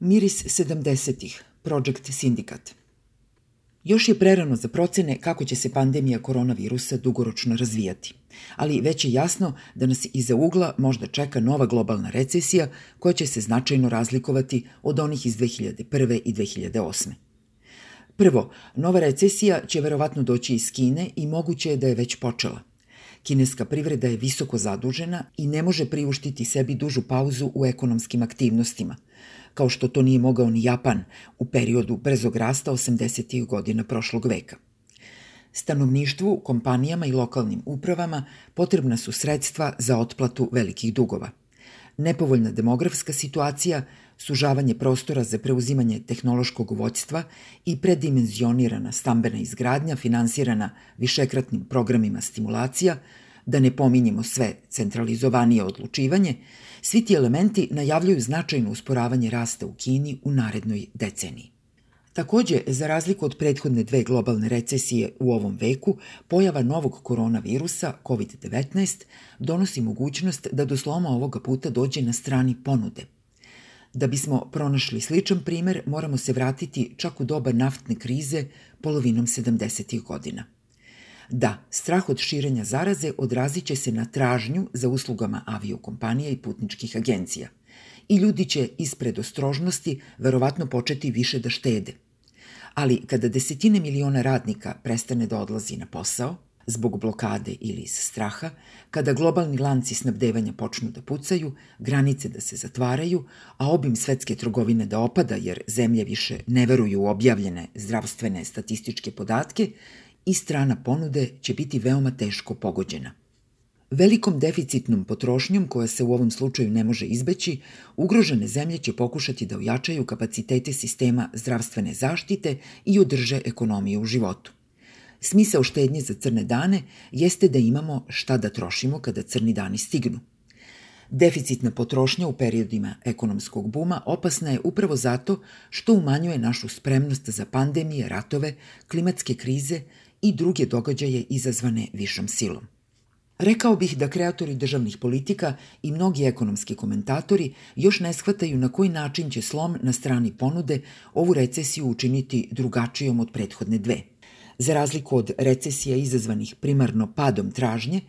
Miris 70-ih, Project Sindikat. Još je prerano za procene kako će se pandemija koronavirusa dugoročno razvijati, ali već je jasno da nas iza ugla možda čeka nova globalna recesija koja će se značajno razlikovati od onih iz 2001. i 2008. Prvo, nova recesija će verovatno doći iz Kine i moguće je da je već počela. Kineska privreda je visoko zadužena i ne može priuštiti sebi dužu pauzu u ekonomskim aktivnostima – kao što to nije mogao ni Japan u periodu brzog rasta 80. godina prošlog veka. Stanovništvu, kompanijama i lokalnim upravama potrebna su sredstva za otplatu velikih dugova. Nepovoljna demografska situacija, sužavanje prostora za preuzimanje tehnološkog voćstva i predimenzionirana stambena izgradnja finansirana višekratnim programima stimulacija, da ne pominjemo sve centralizovanije odlučivanje, Svi ti elementi najavljuju značajno usporavanje rasta u Kini u narednoj deceniji. Takođe, za razliku od prethodne dve globalne recesije u ovom veku, pojava novog koronavirusa, COVID-19, donosi mogućnost da do sloma ovoga puta dođe na strani ponude. Da bismo pronašli sličan primer, moramo se vratiti čak u doba naftne krize polovinom 70. godina – Da, strah od širenja zaraze odrazit će se na tražnju za uslugama aviokompanija i putničkih agencija. I ljudi će iz predostrožnosti verovatno početi više da štede. Ali kada desetine miliona radnika prestane da odlazi na posao, zbog blokade ili iz straha, kada globalni lanci snabdevanja počnu da pucaju, granice da se zatvaraju, a obim svetske trgovine da opada jer zemlje više ne veruju u objavljene zdravstvene statističke podatke, i strana ponude će biti veoma teško pogođena. Velikom deficitnom potrošnjom, koja se u ovom slučaju ne može izbeći, ugrožene zemlje će pokušati da ojačaju kapacitete sistema zdravstvene zaštite i održe ekonomiju u životu. Smisao štednje za crne dane jeste da imamo šta da trošimo kada crni dani stignu. Deficitna potrošnja u periodima ekonomskog buma opasna je upravo zato što umanjuje našu spremnost za pandemije, ratove, klimatske krize i druge događaje izazvane višom silom. Rekao bih da kreatori državnih politika i mnogi ekonomski komentatori još ne shvataju na koji način će slom na strani ponude ovu recesiju učiniti drugačijom od prethodne dve. Za razliku od recesija izazvanih primarno padom tražnje,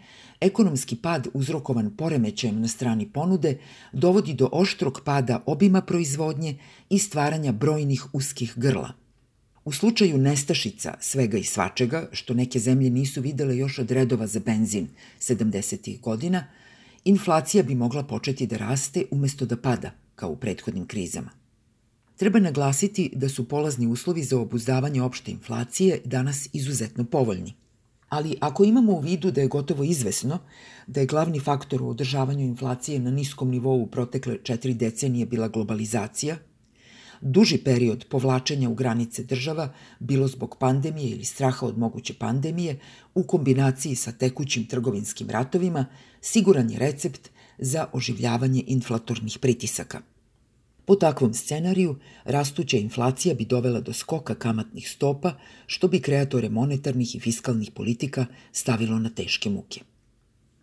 ekonomski pad uzrokovan poremećajem na strani ponude dovodi do oštrog pada obima proizvodnje i stvaranja brojnih uskih grla – U slučaju nestašica svega i svačega, što neke zemlje nisu videle još od redova za benzin 70. godina, inflacija bi mogla početi da raste umesto da pada, kao u prethodnim krizama. Treba naglasiti da su polazni uslovi za obuzdavanje opšte inflacije danas izuzetno povoljni. Ali ako imamo u vidu da je gotovo izvesno da je glavni faktor u održavanju inflacije na niskom nivou protekle četiri decenije bila globalizacija – duži period povlačenja u granice država, bilo zbog pandemije ili straha od moguće pandemije, u kombinaciji sa tekućim trgovinskim ratovima, siguran je recept za oživljavanje inflatornih pritisaka. Po takvom scenariju, rastuća inflacija bi dovela do skoka kamatnih stopa, što bi kreatore monetarnih i fiskalnih politika stavilo na teške muke.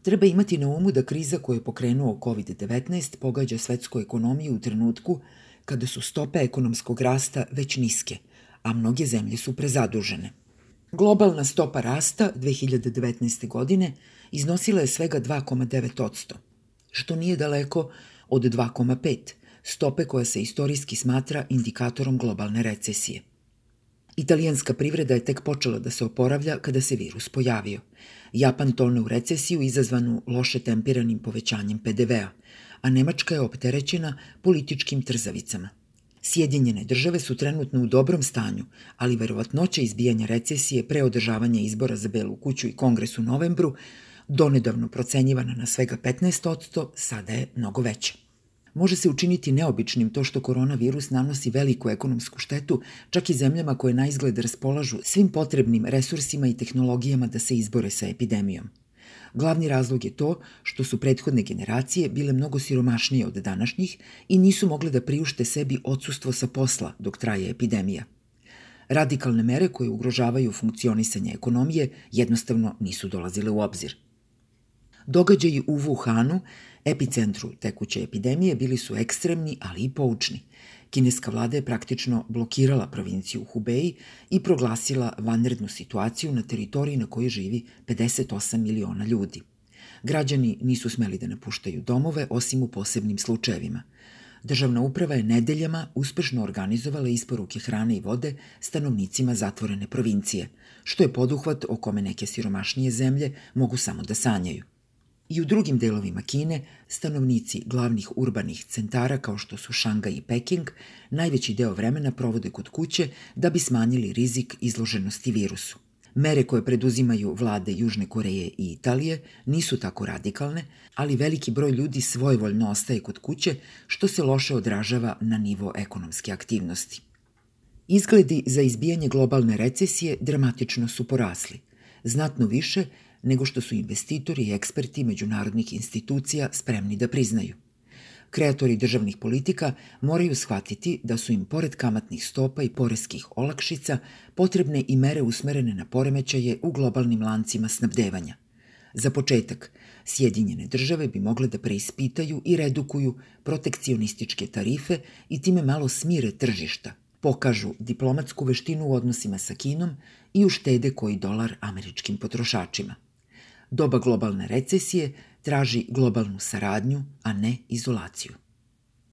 Treba imati na umu da kriza koju je pokrenuo COVID-19 pogađa svetsku ekonomiju u trenutku kada su stope ekonomskog rasta već niske, a mnoge zemlje su prezadužene. Globalna stopa rasta 2019. godine iznosila je svega 2,9%, što nije daleko od 2,5%, stope koja se istorijski smatra indikatorom globalne recesije. Italijanska privreda je tek počela da se oporavlja kada se virus pojavio. Japan tone u recesiju izazvanu loše tempiranim povećanjem PDV-a, a Nemačka je opterećena političkim trzavicama. Sjedinjene države su trenutno u dobrom stanju, ali verovatnoća izbijanja recesije pre održavanja izbora za Belu kuću i kongres u novembru, donedavno procenjivana na svega 15%, sada je mnogo veća. Može se učiniti neobičnim to što koronavirus nanosi veliku ekonomsku štetu čak i zemljama koje na izgled raspolažu svim potrebnim resursima i tehnologijama da se izbore sa epidemijom. Glavni razlog je to što su prethodne generacije bile mnogo siromašnije od današnjih i nisu mogle da priušte sebi odsustvo sa posla dok traje epidemija. Radikalne mere koje ugrožavaju funkcionisanje ekonomije jednostavno nisu dolazile u obzir. Događaji u Wuhanu, epicentru tekuće epidemije, bili su ekstremni, ali i poučni. Kineska vlada je praktično blokirala provinciju Hubei i proglasila vanrednu situaciju na teritoriji na kojoj živi 58 miliona ljudi. Građani nisu smeli da napuštaju domove osim u posebnim slučajevima. Državna uprava je nedeljama uspešno organizovala isporuke hrane i vode stanovnicima zatvorene provincije, što je poduhvat o kome neke siromašnije zemlje mogu samo da sanjaju. I u drugim delovima Kine, stanovnici glavnih urbanih centara kao što su Šangaj i Peking, najveći deo vremena provode kod kuće da bi smanjili rizik izloženosti virusu. Mere koje preduzimaju vlade Južne Koreje i Italije nisu tako radikalne, ali veliki broj ljudi svojvoljno ostaje kod kuće, što se loše odražava na nivo ekonomske aktivnosti. Izgledi za izbijanje globalne recesije dramatično su porasli, znatno više nego što su investitori i eksperti međunarodnih institucija spremni da priznaju. Kreatori državnih politika moraju shvatiti da su im pored kamatnih stopa i poreskih olakšica potrebne i mere usmerene na poremećaje u globalnim lancima snabdevanja. Za početak, Sjedinjene države bi mogle da preispitaju i redukuju protekcionističke tarife i time malo smire tržišta, pokažu diplomatsku veštinu u odnosima sa Kinom i uštede koji dolar američkim potrošačima. Doba globalne recesije traži globalnu saradnju, a ne izolaciju.